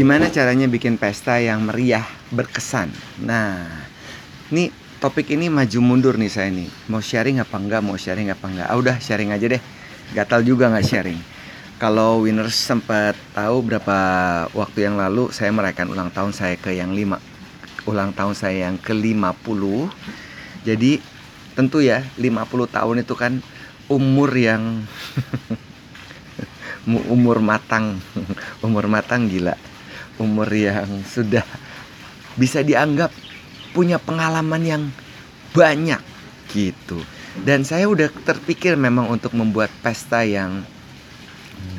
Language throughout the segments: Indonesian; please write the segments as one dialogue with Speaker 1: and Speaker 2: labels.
Speaker 1: Gimana caranya bikin pesta yang meriah, berkesan? Nah, ini topik ini maju mundur nih saya nih. Mau sharing apa enggak? Mau sharing apa enggak? Ah udah sharing aja deh. Gatal juga nggak sharing. Kalau winners sempat tahu berapa waktu yang lalu saya merayakan ulang tahun saya ke yang lima ulang tahun saya yang ke-50 jadi tentu ya 50 tahun itu kan umur yang umur matang umur matang gila umur yang sudah bisa dianggap punya pengalaman yang banyak gitu dan saya udah terpikir memang untuk membuat pesta yang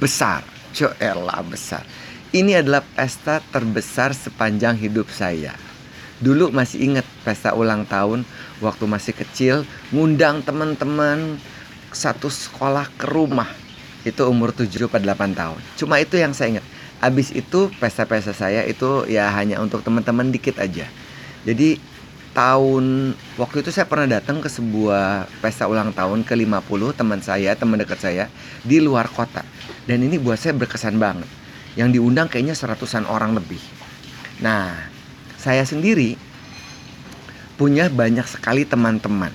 Speaker 1: besar Coela besar ini adalah pesta terbesar sepanjang hidup saya Dulu masih inget pesta ulang tahun waktu masih kecil ngundang teman-teman satu sekolah ke rumah. Itu umur 7 atau 8 tahun. Cuma itu yang saya ingat. Abis itu pesta-pesta saya itu ya hanya untuk teman-teman dikit aja. Jadi tahun waktu itu saya pernah datang ke sebuah pesta ulang tahun ke 50 teman saya, teman dekat saya di luar kota. Dan ini buat saya berkesan banget. Yang diundang kayaknya seratusan orang lebih. Nah, saya sendiri punya banyak sekali teman-teman.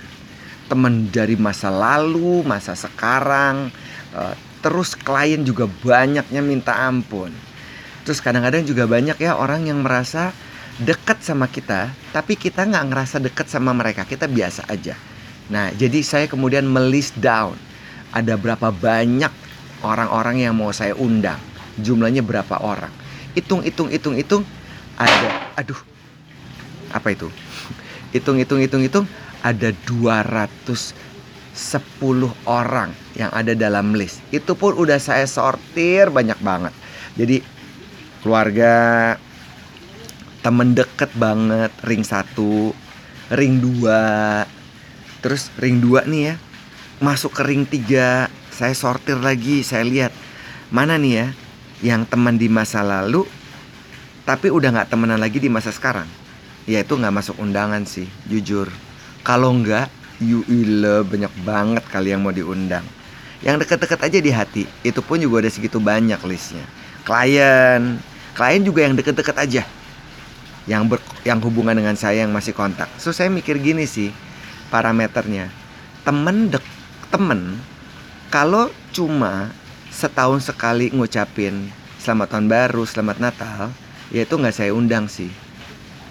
Speaker 1: Teman dari masa lalu, masa sekarang, eh, terus klien juga banyaknya minta ampun. Terus kadang-kadang juga banyak ya orang yang merasa dekat sama kita, tapi kita nggak ngerasa dekat sama mereka, kita biasa aja. Nah, jadi saya kemudian melist down ada berapa banyak orang-orang yang mau saya undang, jumlahnya berapa orang. Hitung, hitung, hitung, hitung, ada, aduh, apa itu? Hitung hitung hitung hitung ada 210 orang yang ada dalam list. Itu pun udah saya sortir banyak banget. Jadi keluarga temen deket banget ring satu ring dua. Terus ring dua nih ya masuk ke ring tiga saya sortir lagi saya lihat mana nih ya yang teman di masa lalu tapi udah nggak temenan lagi di masa sekarang? Ya itu nggak masuk undangan sih jujur. Kalau nggak ile banyak banget kali yang mau diundang. Yang deket-deket aja di hati itu pun juga ada segitu banyak listnya. Klien klien juga yang deket-deket aja. Yang ber, yang hubungan dengan saya yang masih kontak. So saya mikir gini sih parameternya. Temen dek temen kalau cuma setahun sekali ngucapin selamat tahun baru selamat natal ya itu nggak saya undang sih.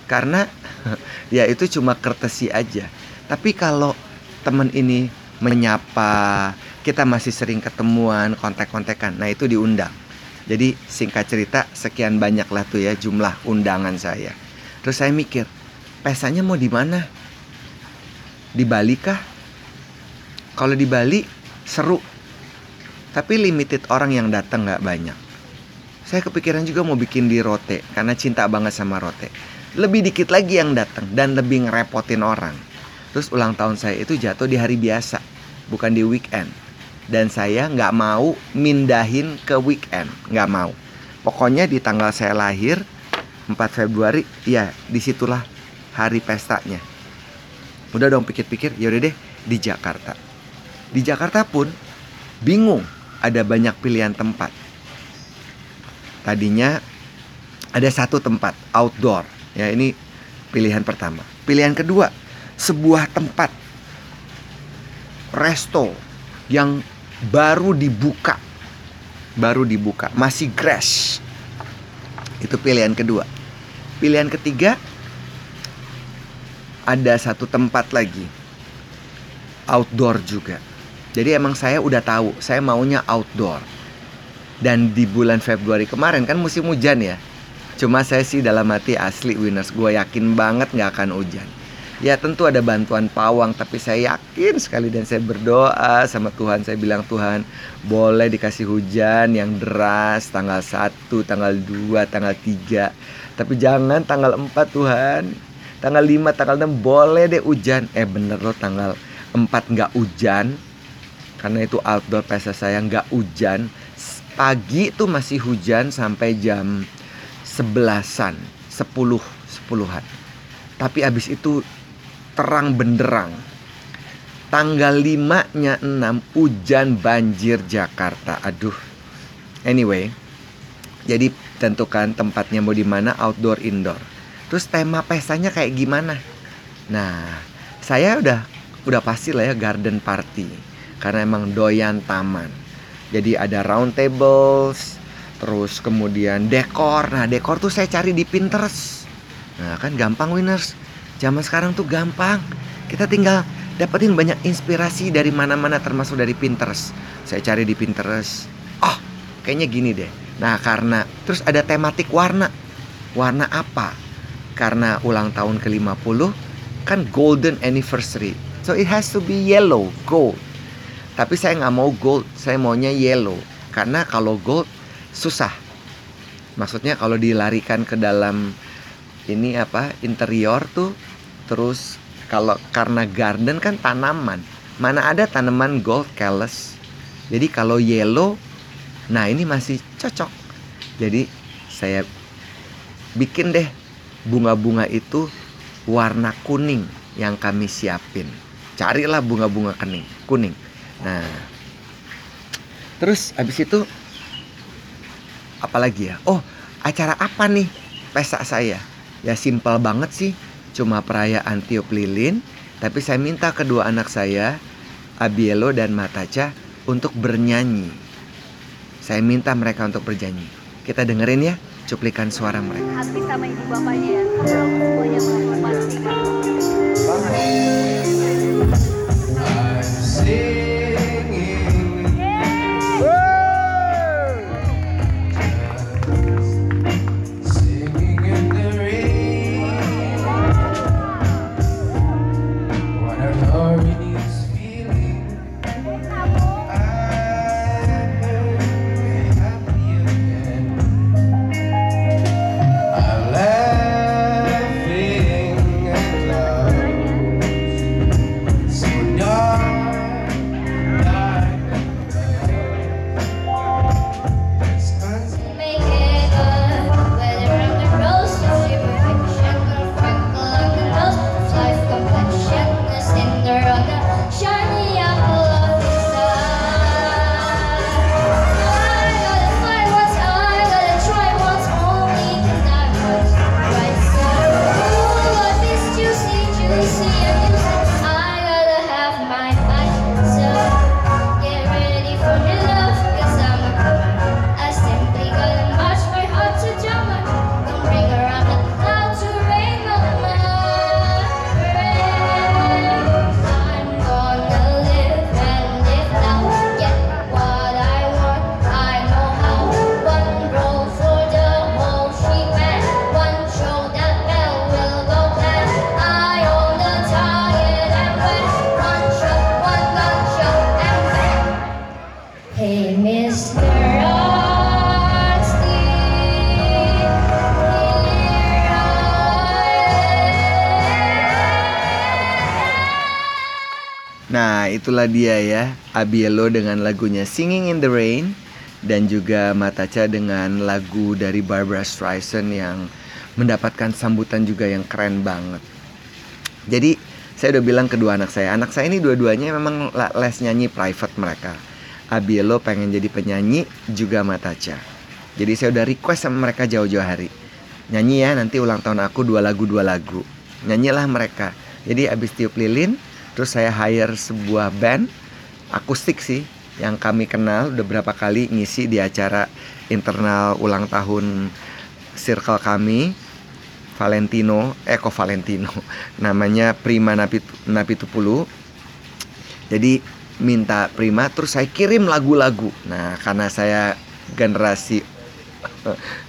Speaker 1: Karena ya itu cuma kertesi aja. Tapi kalau temen ini menyapa kita masih sering ketemuan kontak-kontakan nah itu diundang jadi singkat cerita sekian banyak lah tuh ya jumlah undangan saya. Terus saya mikir pesanya mau di mana? Di Bali kah? Kalau di Bali seru. Tapi limited orang yang datang nggak banyak. Saya kepikiran juga mau bikin di Rote karena cinta banget sama Rote. Lebih dikit lagi yang datang dan lebih ngerepotin orang. Terus ulang tahun saya itu jatuh di hari biasa, bukan di weekend. Dan saya nggak mau mindahin ke weekend, nggak mau. Pokoknya di tanggal saya lahir 4 Februari, ya di situlah hari pestanya. Udah dong pikir-pikir, yaudah deh di Jakarta. Di Jakarta pun bingung, ada banyak pilihan tempat. Tadinya ada satu tempat outdoor Ya, ini pilihan pertama. Pilihan kedua, sebuah tempat resto yang baru dibuka. Baru dibuka, masih grass. Itu pilihan kedua. Pilihan ketiga ada satu tempat lagi. Outdoor juga. Jadi emang saya udah tahu, saya maunya outdoor. Dan di bulan Februari kemarin kan musim hujan ya Cuma saya sih dalam hati asli winners Gue yakin banget gak akan hujan Ya tentu ada bantuan pawang Tapi saya yakin sekali dan saya berdoa sama Tuhan. Saya bilang Tuhan boleh dikasih hujan yang deras Tanggal 1, tanggal 2, tanggal 3 Tapi jangan tanggal 4 Tuhan. Tanggal 5, tanggal 6 boleh deh hujan. Eh bener loh tanggal 4 gak hujan. Karena itu outdoor pesta saya gak hujan. Pagi tuh masih hujan sampai jam sebelasan, sepuluh, sepuluhan. Tapi abis itu terang benderang. Tanggal 5 nya 6 hujan banjir Jakarta. Aduh. Anyway, Jadi tentukan tempatnya mau di mana, outdoor, indoor. Terus tema pestanya kayak gimana? Nah, saya udah udah pasti lah ya garden party karena emang doyan taman. Jadi ada round tables, terus kemudian dekor. Nah, dekor tuh saya cari di Pinterest. Nah, kan gampang winners. Zaman sekarang tuh gampang. Kita tinggal dapetin banyak inspirasi dari mana-mana termasuk dari Pinterest. Saya cari di Pinterest. Oh, kayaknya gini deh. Nah, karena terus ada tematik warna. Warna apa? Karena ulang tahun ke-50 kan golden anniversary. So it has to be yellow, gold. Tapi saya nggak mau gold, saya maunya yellow. Karena kalau gold susah. Maksudnya kalau dilarikan ke dalam ini apa interior tuh terus kalau karena garden kan tanaman. Mana ada tanaman gold callus jadi kalau yellow nah ini masih cocok. Jadi saya bikin deh bunga-bunga itu warna kuning yang kami siapin. Carilah bunga-bunga kuning kuning. Nah terus habis itu apalagi ya? Oh acara apa nih pesta saya ya simpel banget sih cuma perayaan tiup lilin, tapi saya minta kedua anak saya, Abielo dan Mataca, untuk bernyanyi. Saya minta mereka untuk bernyanyi. Kita dengerin ya cuplikan suara mereka.
Speaker 2: Hati sama ibu bapaknya ya,
Speaker 1: itulah dia ya, Abielo dengan lagunya Singing in the Rain dan juga Mataca dengan lagu dari Barbara Streisand yang mendapatkan sambutan juga yang keren banget. Jadi, saya udah bilang kedua anak saya, anak saya ini dua-duanya memang les nyanyi private mereka. Abielo pengen jadi penyanyi, juga Mataca. Jadi saya udah request sama mereka jauh-jauh hari. Nyanyi ya nanti ulang tahun aku dua lagu dua lagu. Nyanyilah mereka. Jadi abis tiup lilin, Terus saya hire sebuah band akustik sih yang kami kenal udah berapa kali ngisi di acara internal ulang tahun circle kami Valentino, Eko eh, Valentino? Namanya Prima Napitu, Napitupulu. Jadi minta Prima terus saya kirim lagu-lagu. Nah karena saya generasi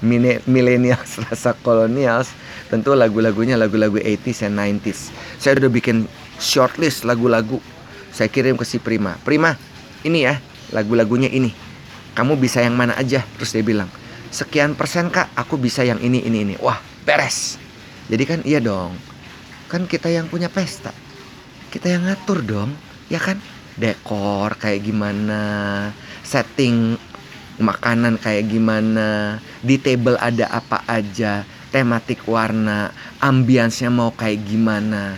Speaker 1: milenials rasa kolonials tentu lagu-lagunya lagu-lagu 80s and 90s saya udah bikin shortlist lagu-lagu. Saya kirim ke si Prima. Prima ini ya lagu-lagunya ini. Kamu bisa yang mana aja terus dia bilang. Sekian persen kak aku bisa yang ini ini ini. Wah beres. Jadi kan iya dong. Kan kita yang punya pesta. Kita yang ngatur dong ya kan? Dekor kayak gimana setting makanan kayak gimana di table ada apa aja tematik warna ambiansnya mau kayak gimana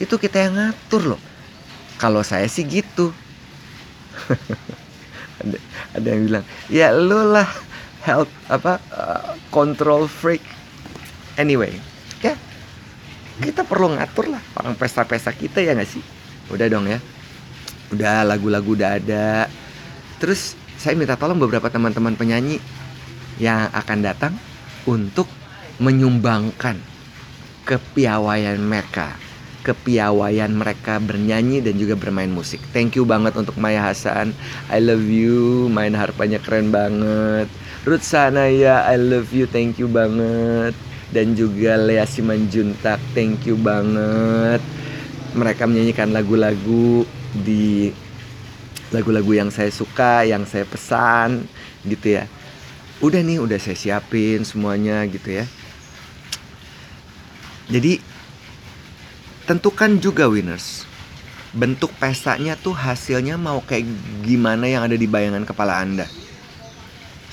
Speaker 1: itu kita yang ngatur loh kalau saya sih gitu ada, ada yang bilang ya lu lah health apa uh, control freak. Anyway, ya kita perlu ngatur lah orang pesta-pesta kita ya nggak sih? Udah dong ya. Udah lagu-lagu udah ada. Terus saya minta tolong beberapa teman-teman penyanyi yang akan datang untuk menyumbangkan kepiawaian mereka kepiawaian mereka bernyanyi dan juga bermain musik. Thank you banget untuk Maya Hasan. I love you. Main harpanya keren banget. Ruth Sanaya, I love you. Thank you banget. Dan juga Lea Simanjuntak, thank you banget. Mereka menyanyikan lagu-lagu di lagu-lagu yang saya suka, yang saya pesan gitu ya. Udah nih, udah saya siapin semuanya gitu ya. Jadi tentukan juga winners. Bentuk pestanya tuh hasilnya mau kayak gimana yang ada di bayangan kepala Anda.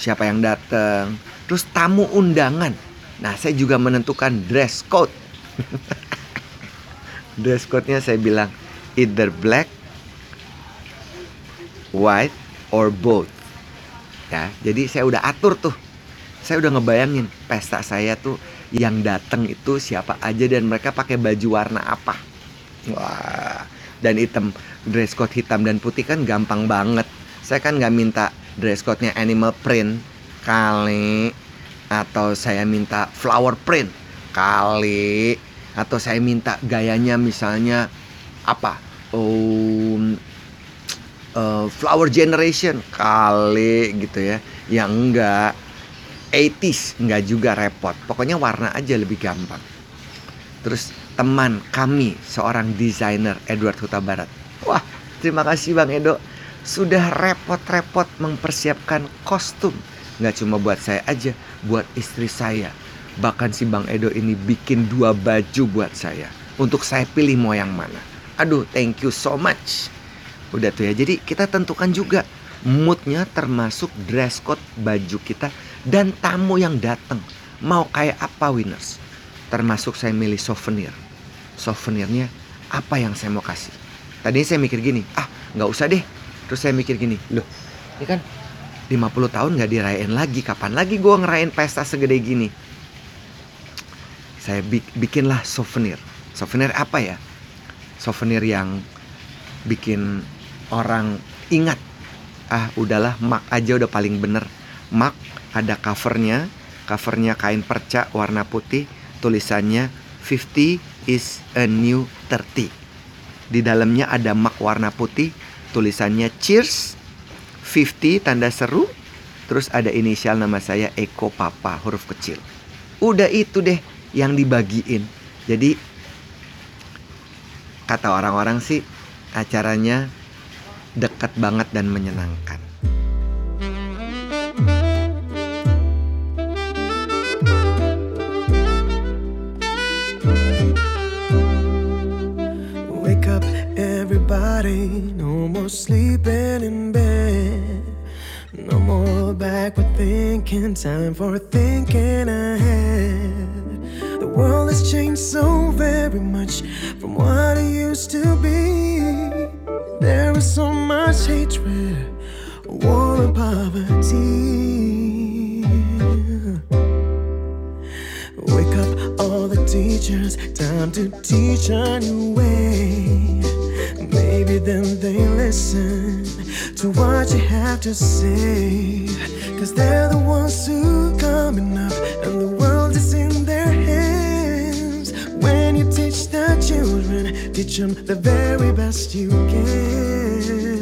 Speaker 1: Siapa yang datang, terus tamu undangan. Nah, saya juga menentukan dress code. dress code-nya saya bilang either black, white, or both. Ya, jadi saya udah atur tuh. Saya udah ngebayangin pesta saya tuh yang datang itu siapa aja dan mereka pakai baju warna apa. Wah, dan hitam dress code hitam dan putih kan gampang banget. Saya kan nggak minta dress code-nya animal print kali atau saya minta flower print kali atau saya minta gayanya misalnya apa um, uh, flower generation kali gitu ya yang enggak 80s nggak juga repot. Pokoknya warna aja lebih gampang. Terus teman kami seorang desainer Edward Huta Barat. Wah terima kasih Bang Edo. Sudah repot-repot mempersiapkan kostum. Nggak cuma buat saya aja buat istri saya. Bahkan si Bang Edo ini bikin dua baju buat saya. Untuk saya pilih mau yang mana. Aduh thank you so much. Udah tuh ya jadi kita tentukan juga. Moodnya termasuk dress code baju kita dan tamu yang datang mau kayak apa winners? Termasuk saya milih souvenir. Souvenirnya apa yang saya mau kasih? Tadi saya mikir gini ah nggak usah deh. Terus saya mikir gini loh ini kan 50 tahun nggak dirayain lagi. Kapan lagi gue ngerayain pesta segede gini? Saya bikinlah souvenir. Souvenir apa ya? Souvenir yang bikin orang ingat ah udahlah mak aja udah paling bener. Mak ada covernya. Covernya kain perca warna putih. Tulisannya 50 is a new 30 di dalamnya ada mak warna putih. Tulisannya cheers. 50 tanda seru. Terus ada inisial nama saya Eko Papa huruf kecil. Udah itu deh yang dibagiin. Jadi kata orang-orang sih acaranya dekat banget dan menyenangkan
Speaker 3: everybody. No more sleeping in bed. No more backward thinking. Time for thinking ahead. The world has changed so very much from what it used to be. There is so much hatred, war, and poverty. Wake up all the teachers, time to teach a new way. Maybe then they listen to what you have to say. Cause they're the ones who coming up and the world is in their hands. When you teach the children, teach them the very best you can.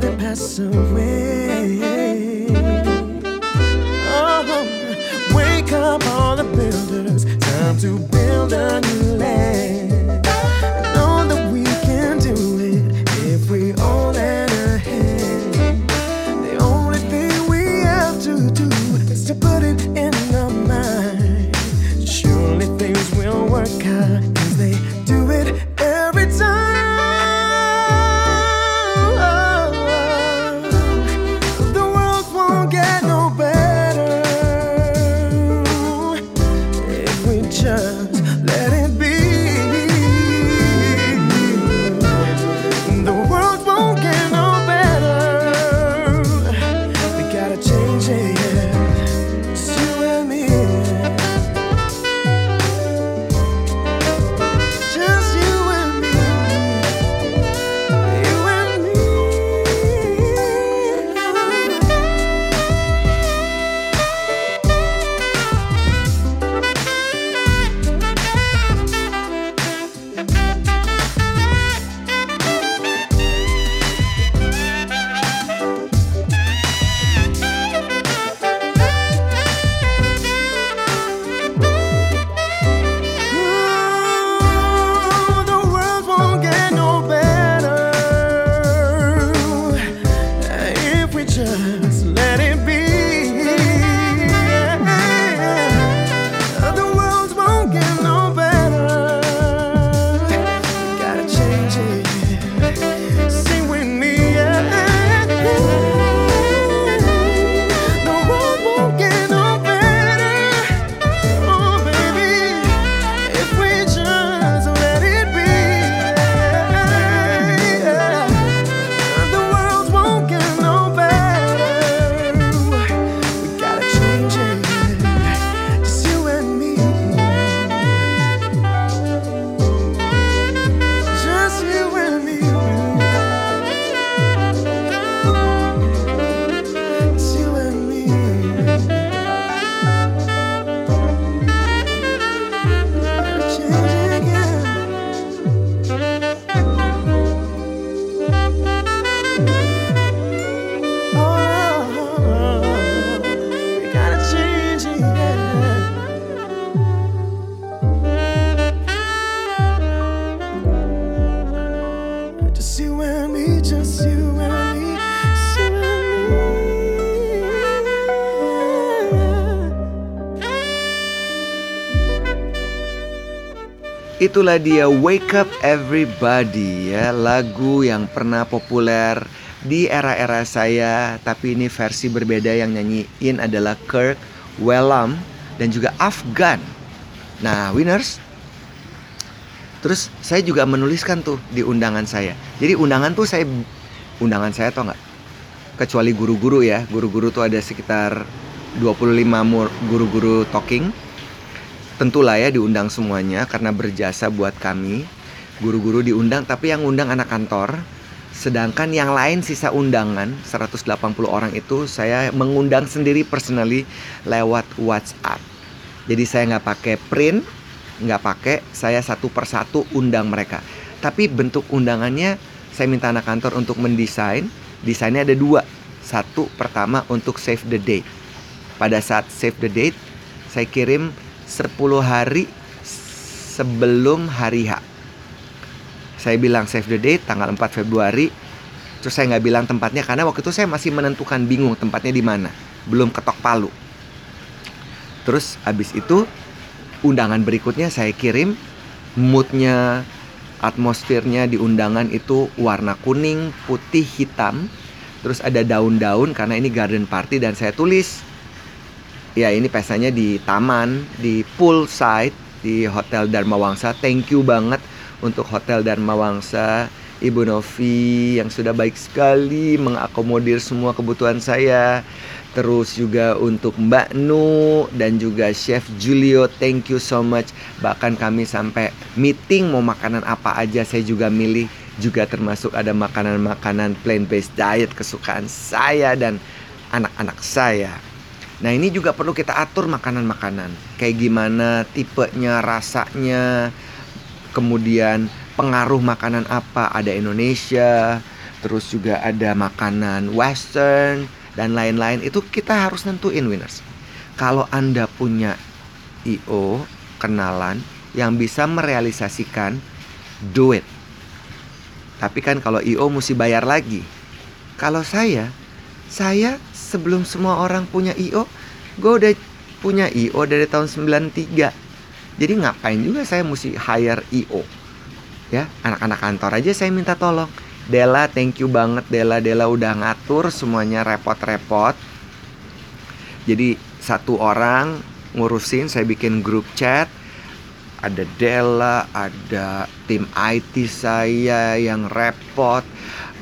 Speaker 3: Stress away. Oh, wake up all the builders, time to build a new land.
Speaker 1: Itulah dia Wake Up Everybody ya. Lagu yang pernah populer di era-era saya Tapi ini versi berbeda yang nyanyiin adalah Kirk Whalum dan juga Afgan Nah winners? Terus saya juga menuliskan tuh di undangan saya. Jadi undangan tuh saya Undangan saya tau nggak? Kecuali guru-guru ya. Guru-guru tuh ada sekitar 25 mur- guru-guru talking tentulah ya diundang semuanya karena berjasa buat kami. Guru-guru diundang tapi yang undang anak kantor. Sedangkan yang lain sisa undangan 180 orang itu saya mengundang sendiri personally lewat WhatsApp. Jadi saya nggak pakai print, nggak pakai, saya satu persatu undang mereka. Tapi bentuk undangannya saya minta anak kantor untuk mendesain. Desainnya ada dua. Satu pertama untuk save the date. Pada saat save the date, saya kirim 10 hari sebelum hari H. Saya bilang save the date tanggal 4 Februari. Terus saya nggak bilang tempatnya karena waktu itu saya masih menentukan bingung tempatnya di mana. Belum ketok palu. Terus habis itu undangan berikutnya saya kirim moodnya atmosfernya di undangan itu warna kuning, putih, hitam. Terus ada daun-daun karena ini garden party dan saya tulis ya ini pestanya di taman, di poolside, di Hotel Dharma Wangsa. Thank you banget untuk Hotel Dharma Wangsa, Ibu Novi yang sudah baik sekali mengakomodir semua kebutuhan saya. Terus juga untuk Mbak Nu dan juga Chef Julio, thank you so much. Bahkan kami sampai meeting mau makanan apa aja saya juga milih. Juga termasuk ada makanan-makanan plant-based diet kesukaan saya dan anak-anak saya. Nah ini juga perlu kita atur makanan-makanan Kayak gimana tipenya, rasanya Kemudian pengaruh makanan apa Ada Indonesia terus juga ada makanan western dan lain-lain itu kita harus nentuin winners. Kalau Anda punya IO kenalan yang bisa merealisasikan do it. Tapi kan kalau IO mesti bayar lagi. Kalau saya, saya sebelum semua orang punya IO, gue udah punya IO dari tahun 93. Jadi ngapain juga saya mesti hire IO? Ya, anak-anak kantor aja saya minta tolong. Dela, thank you banget Dela. Dela udah ngatur semuanya repot-repot. Jadi satu orang ngurusin, saya bikin grup chat. Ada Dela, ada tim IT saya yang repot.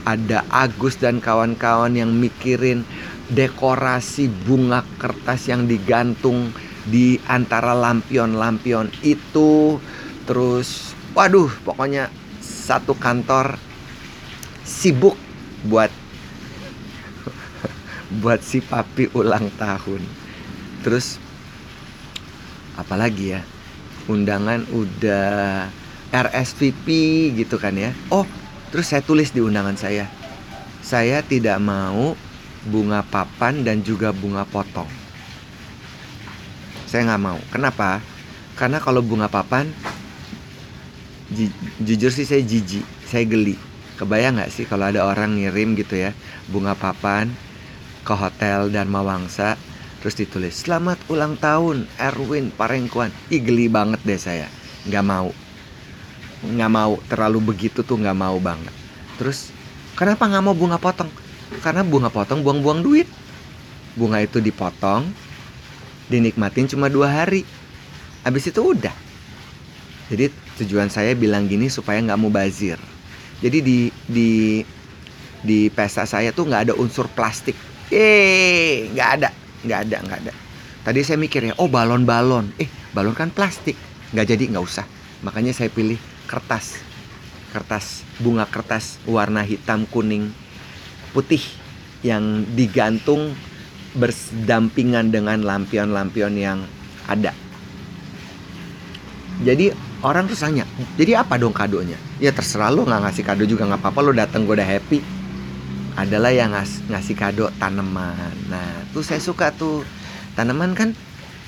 Speaker 1: Ada Agus dan kawan-kawan yang mikirin dekorasi bunga kertas yang digantung di antara lampion-lampion itu. Terus, waduh, pokoknya satu kantor sibuk buat buat si papi ulang tahun. Terus apalagi ya? Undangan udah RSVP gitu kan ya. Oh, terus saya tulis di undangan saya. Saya tidak mau bunga papan dan juga bunga potong. Saya nggak mau. Kenapa? Karena kalau bunga papan, ju- jujur sih saya jijik, saya geli. Kebayang nggak sih kalau ada orang ngirim gitu ya bunga papan ke hotel dan Mawangsa terus ditulis selamat ulang tahun Erwin Parengkuan. Ih geli banget deh saya, nggak mau, nggak mau terlalu begitu tuh nggak mau banget. Terus kenapa nggak mau bunga potong? Karena bunga potong buang-buang duit. Bunga itu dipotong, dinikmatin cuma dua hari. Habis itu udah. Jadi tujuan saya bilang gini supaya nggak mau bazir. Jadi di di di pesta saya tuh nggak ada unsur plastik. Eh, nggak ada, nggak ada, nggak ada. Tadi saya mikir ya, oh balon-balon. Eh, balon kan plastik. Nggak jadi, nggak usah. Makanya saya pilih kertas, kertas bunga kertas warna hitam, kuning, putih yang digantung berdampingan dengan lampion-lampion yang ada. Jadi orang tuh tanya, jadi apa dong kadonya? Ya terserah lo nggak ngasih kado juga nggak apa-apa lo datang gue udah happy. Adalah yang ngas ngasih kado tanaman. Nah tuh saya suka tuh tanaman kan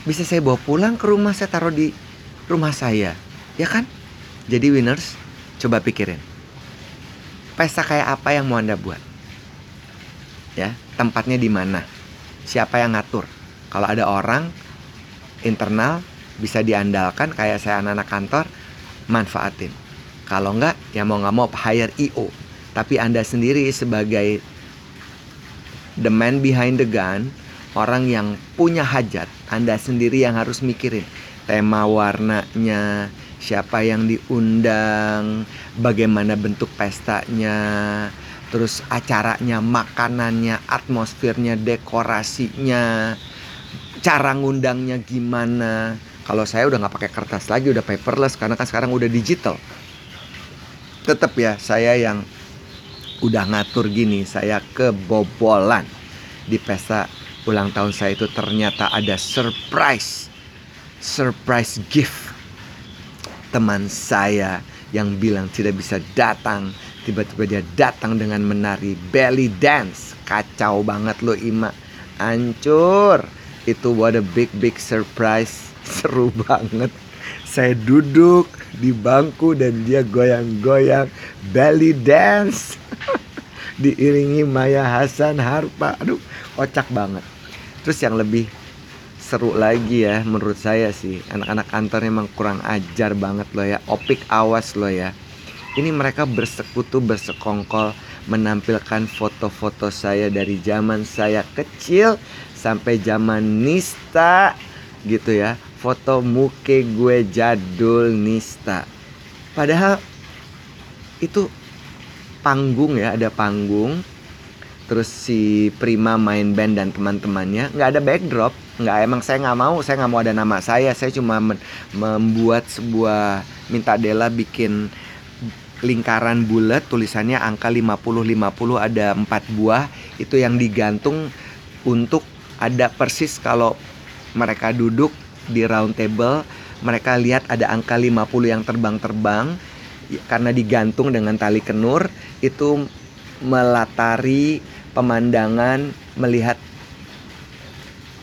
Speaker 1: bisa saya bawa pulang ke rumah saya taruh di rumah saya, ya kan? Jadi winners, coba pikirin. Pesta kayak apa yang mau anda buat? Ya, tempatnya di mana? Siapa yang ngatur? Kalau ada orang internal bisa diandalkan kayak saya anak-anak kantor manfaatin kalau enggak ya mau nggak mau hire IO tapi anda sendiri sebagai the man behind the gun orang yang punya hajat anda sendiri yang harus mikirin tema warnanya siapa yang diundang bagaimana bentuk pestanya terus acaranya makanannya atmosfernya dekorasinya cara ngundangnya gimana. Kalau saya udah nggak pakai kertas lagi udah paperless karena kan sekarang udah digital. Tetap ya saya yang udah ngatur gini saya kebobolan. Di pesta ulang tahun saya itu ternyata ada surprise surprise gift. Teman saya yang bilang tidak bisa datang tiba-tiba dia datang dengan menari belly dance. Kacau banget lo Ima. Hancur. Itu what a big big surprise. Seru banget. Saya duduk di bangku dan dia goyang-goyang belly dance. Diiringi Maya Hasan Harpa. Aduh kocak banget. Terus yang lebih seru lagi ya menurut saya sih anak-anak kantor emang kurang ajar banget loh ya. Opik awas loh ya ini mereka bersekutu bersekongkol menampilkan foto-foto saya dari zaman saya kecil sampai zaman Nista gitu ya. Foto muke gue jadul Nista. Padahal itu panggung ya ada panggung. Terus si Prima main band dan teman-temannya nggak ada backdrop. Nggak emang saya nggak mau saya nggak mau ada nama saya. Saya cuma membuat sebuah minta Dela bikin lingkaran bulat tulisannya angka 50 50 ada empat buah itu yang digantung untuk ada persis kalau mereka duduk di round table mereka lihat ada angka 50 yang terbang-terbang Ya, karena digantung dengan tali kenur itu melatari pemandangan melihat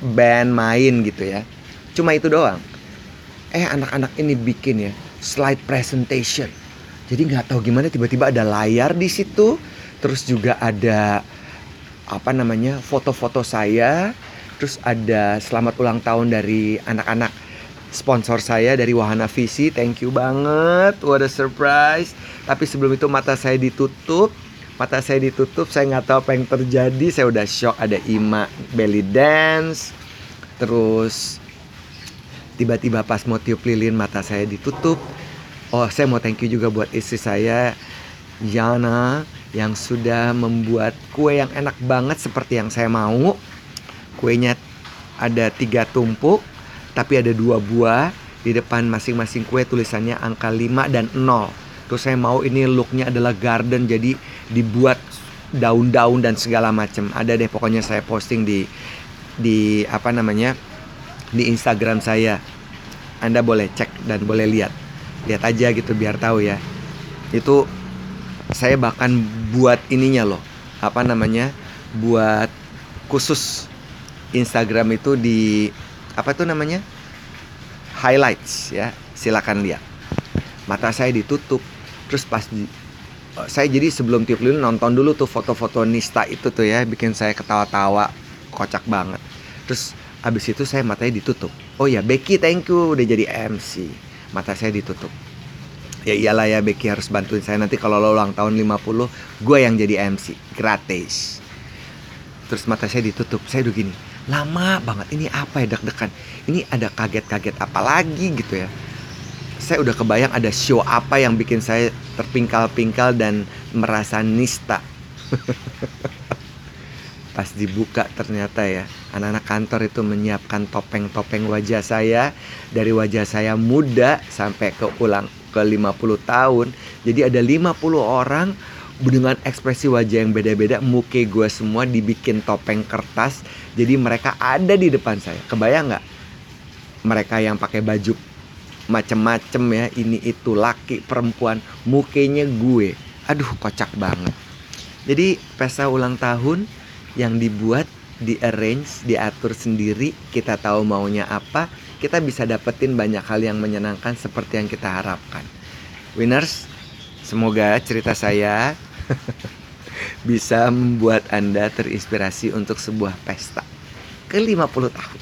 Speaker 1: band main gitu ya. Cuma itu doang. Eh anak-anak ini bikin ya slide presentation. Jadi nggak tahu gimana tiba-tiba ada layar di situ, terus juga ada apa namanya foto-foto saya, terus ada selamat ulang tahun dari anak-anak sponsor saya dari Wahana Visi. Thank you banget, what a surprise. Tapi sebelum itu mata saya ditutup, mata saya ditutup, saya nggak tahu apa yang terjadi. Saya udah shock ada Ima belly dance, terus tiba-tiba pas mau tiup lilin mata saya ditutup. Oh, saya mau thank you juga buat istri saya Yana yang sudah membuat kue yang enak banget seperti yang saya mau. Kuenya ada tiga tumpuk, tapi ada dua buah di depan masing-masing kue tulisannya angka 5 dan 0. Terus saya mau ini looknya adalah garden jadi dibuat daun-daun dan segala macam. Ada deh pokoknya saya posting di di apa namanya di Instagram saya. Anda boleh cek dan boleh lihat. Lihat aja gitu biar tahu ya. Itu saya bahkan buat ininya loh. Apa namanya? Buat khusus Instagram itu di apa tuh namanya? highlights ya. Silakan lihat. Mata saya ditutup. Terus pas di, eh, saya jadi sebelum tiup lilin nonton dulu tuh foto-foto Nista itu tuh ya bikin saya ketawa-tawa kocak banget. Terus abis itu saya matanya ditutup. Oh ya Becky thank you udah jadi MC. Mata saya ditutup. Ya iyalah ya Becky harus bantuin saya nanti kalau lo ulang tahun 50 gue yang jadi MC gratis. Terus mata saya ditutup. Saya udah gini. Lama banget ini apa ya deg-degan. Ini ada kaget-kaget apa lagi gitu ya. Saya udah kebayang ada show apa yang bikin saya terpingkal-pingkal dan merasa nista. Pas dibuka ternyata ya anak-anak kantor itu menyiapkan topeng-topeng wajah saya dari wajah saya muda sampai ke ulang ke 50 tahun. Jadi ada 50 orang dengan ekspresi wajah yang beda-beda, muke gue semua dibikin topeng kertas. Jadi mereka ada di depan saya. Kebayang nggak? Mereka yang pakai baju macem-macem ya, ini itu laki, perempuan, mukenya gue. Aduh, kocak banget. Jadi pesta ulang tahun yang dibuat, di arrange, diatur sendiri, kita tahu maunya apa, kita bisa dapetin banyak hal yang menyenangkan seperti yang kita harapkan. Winners, semoga cerita saya bisa membuat Anda terinspirasi untuk sebuah pesta ke 50 tahun.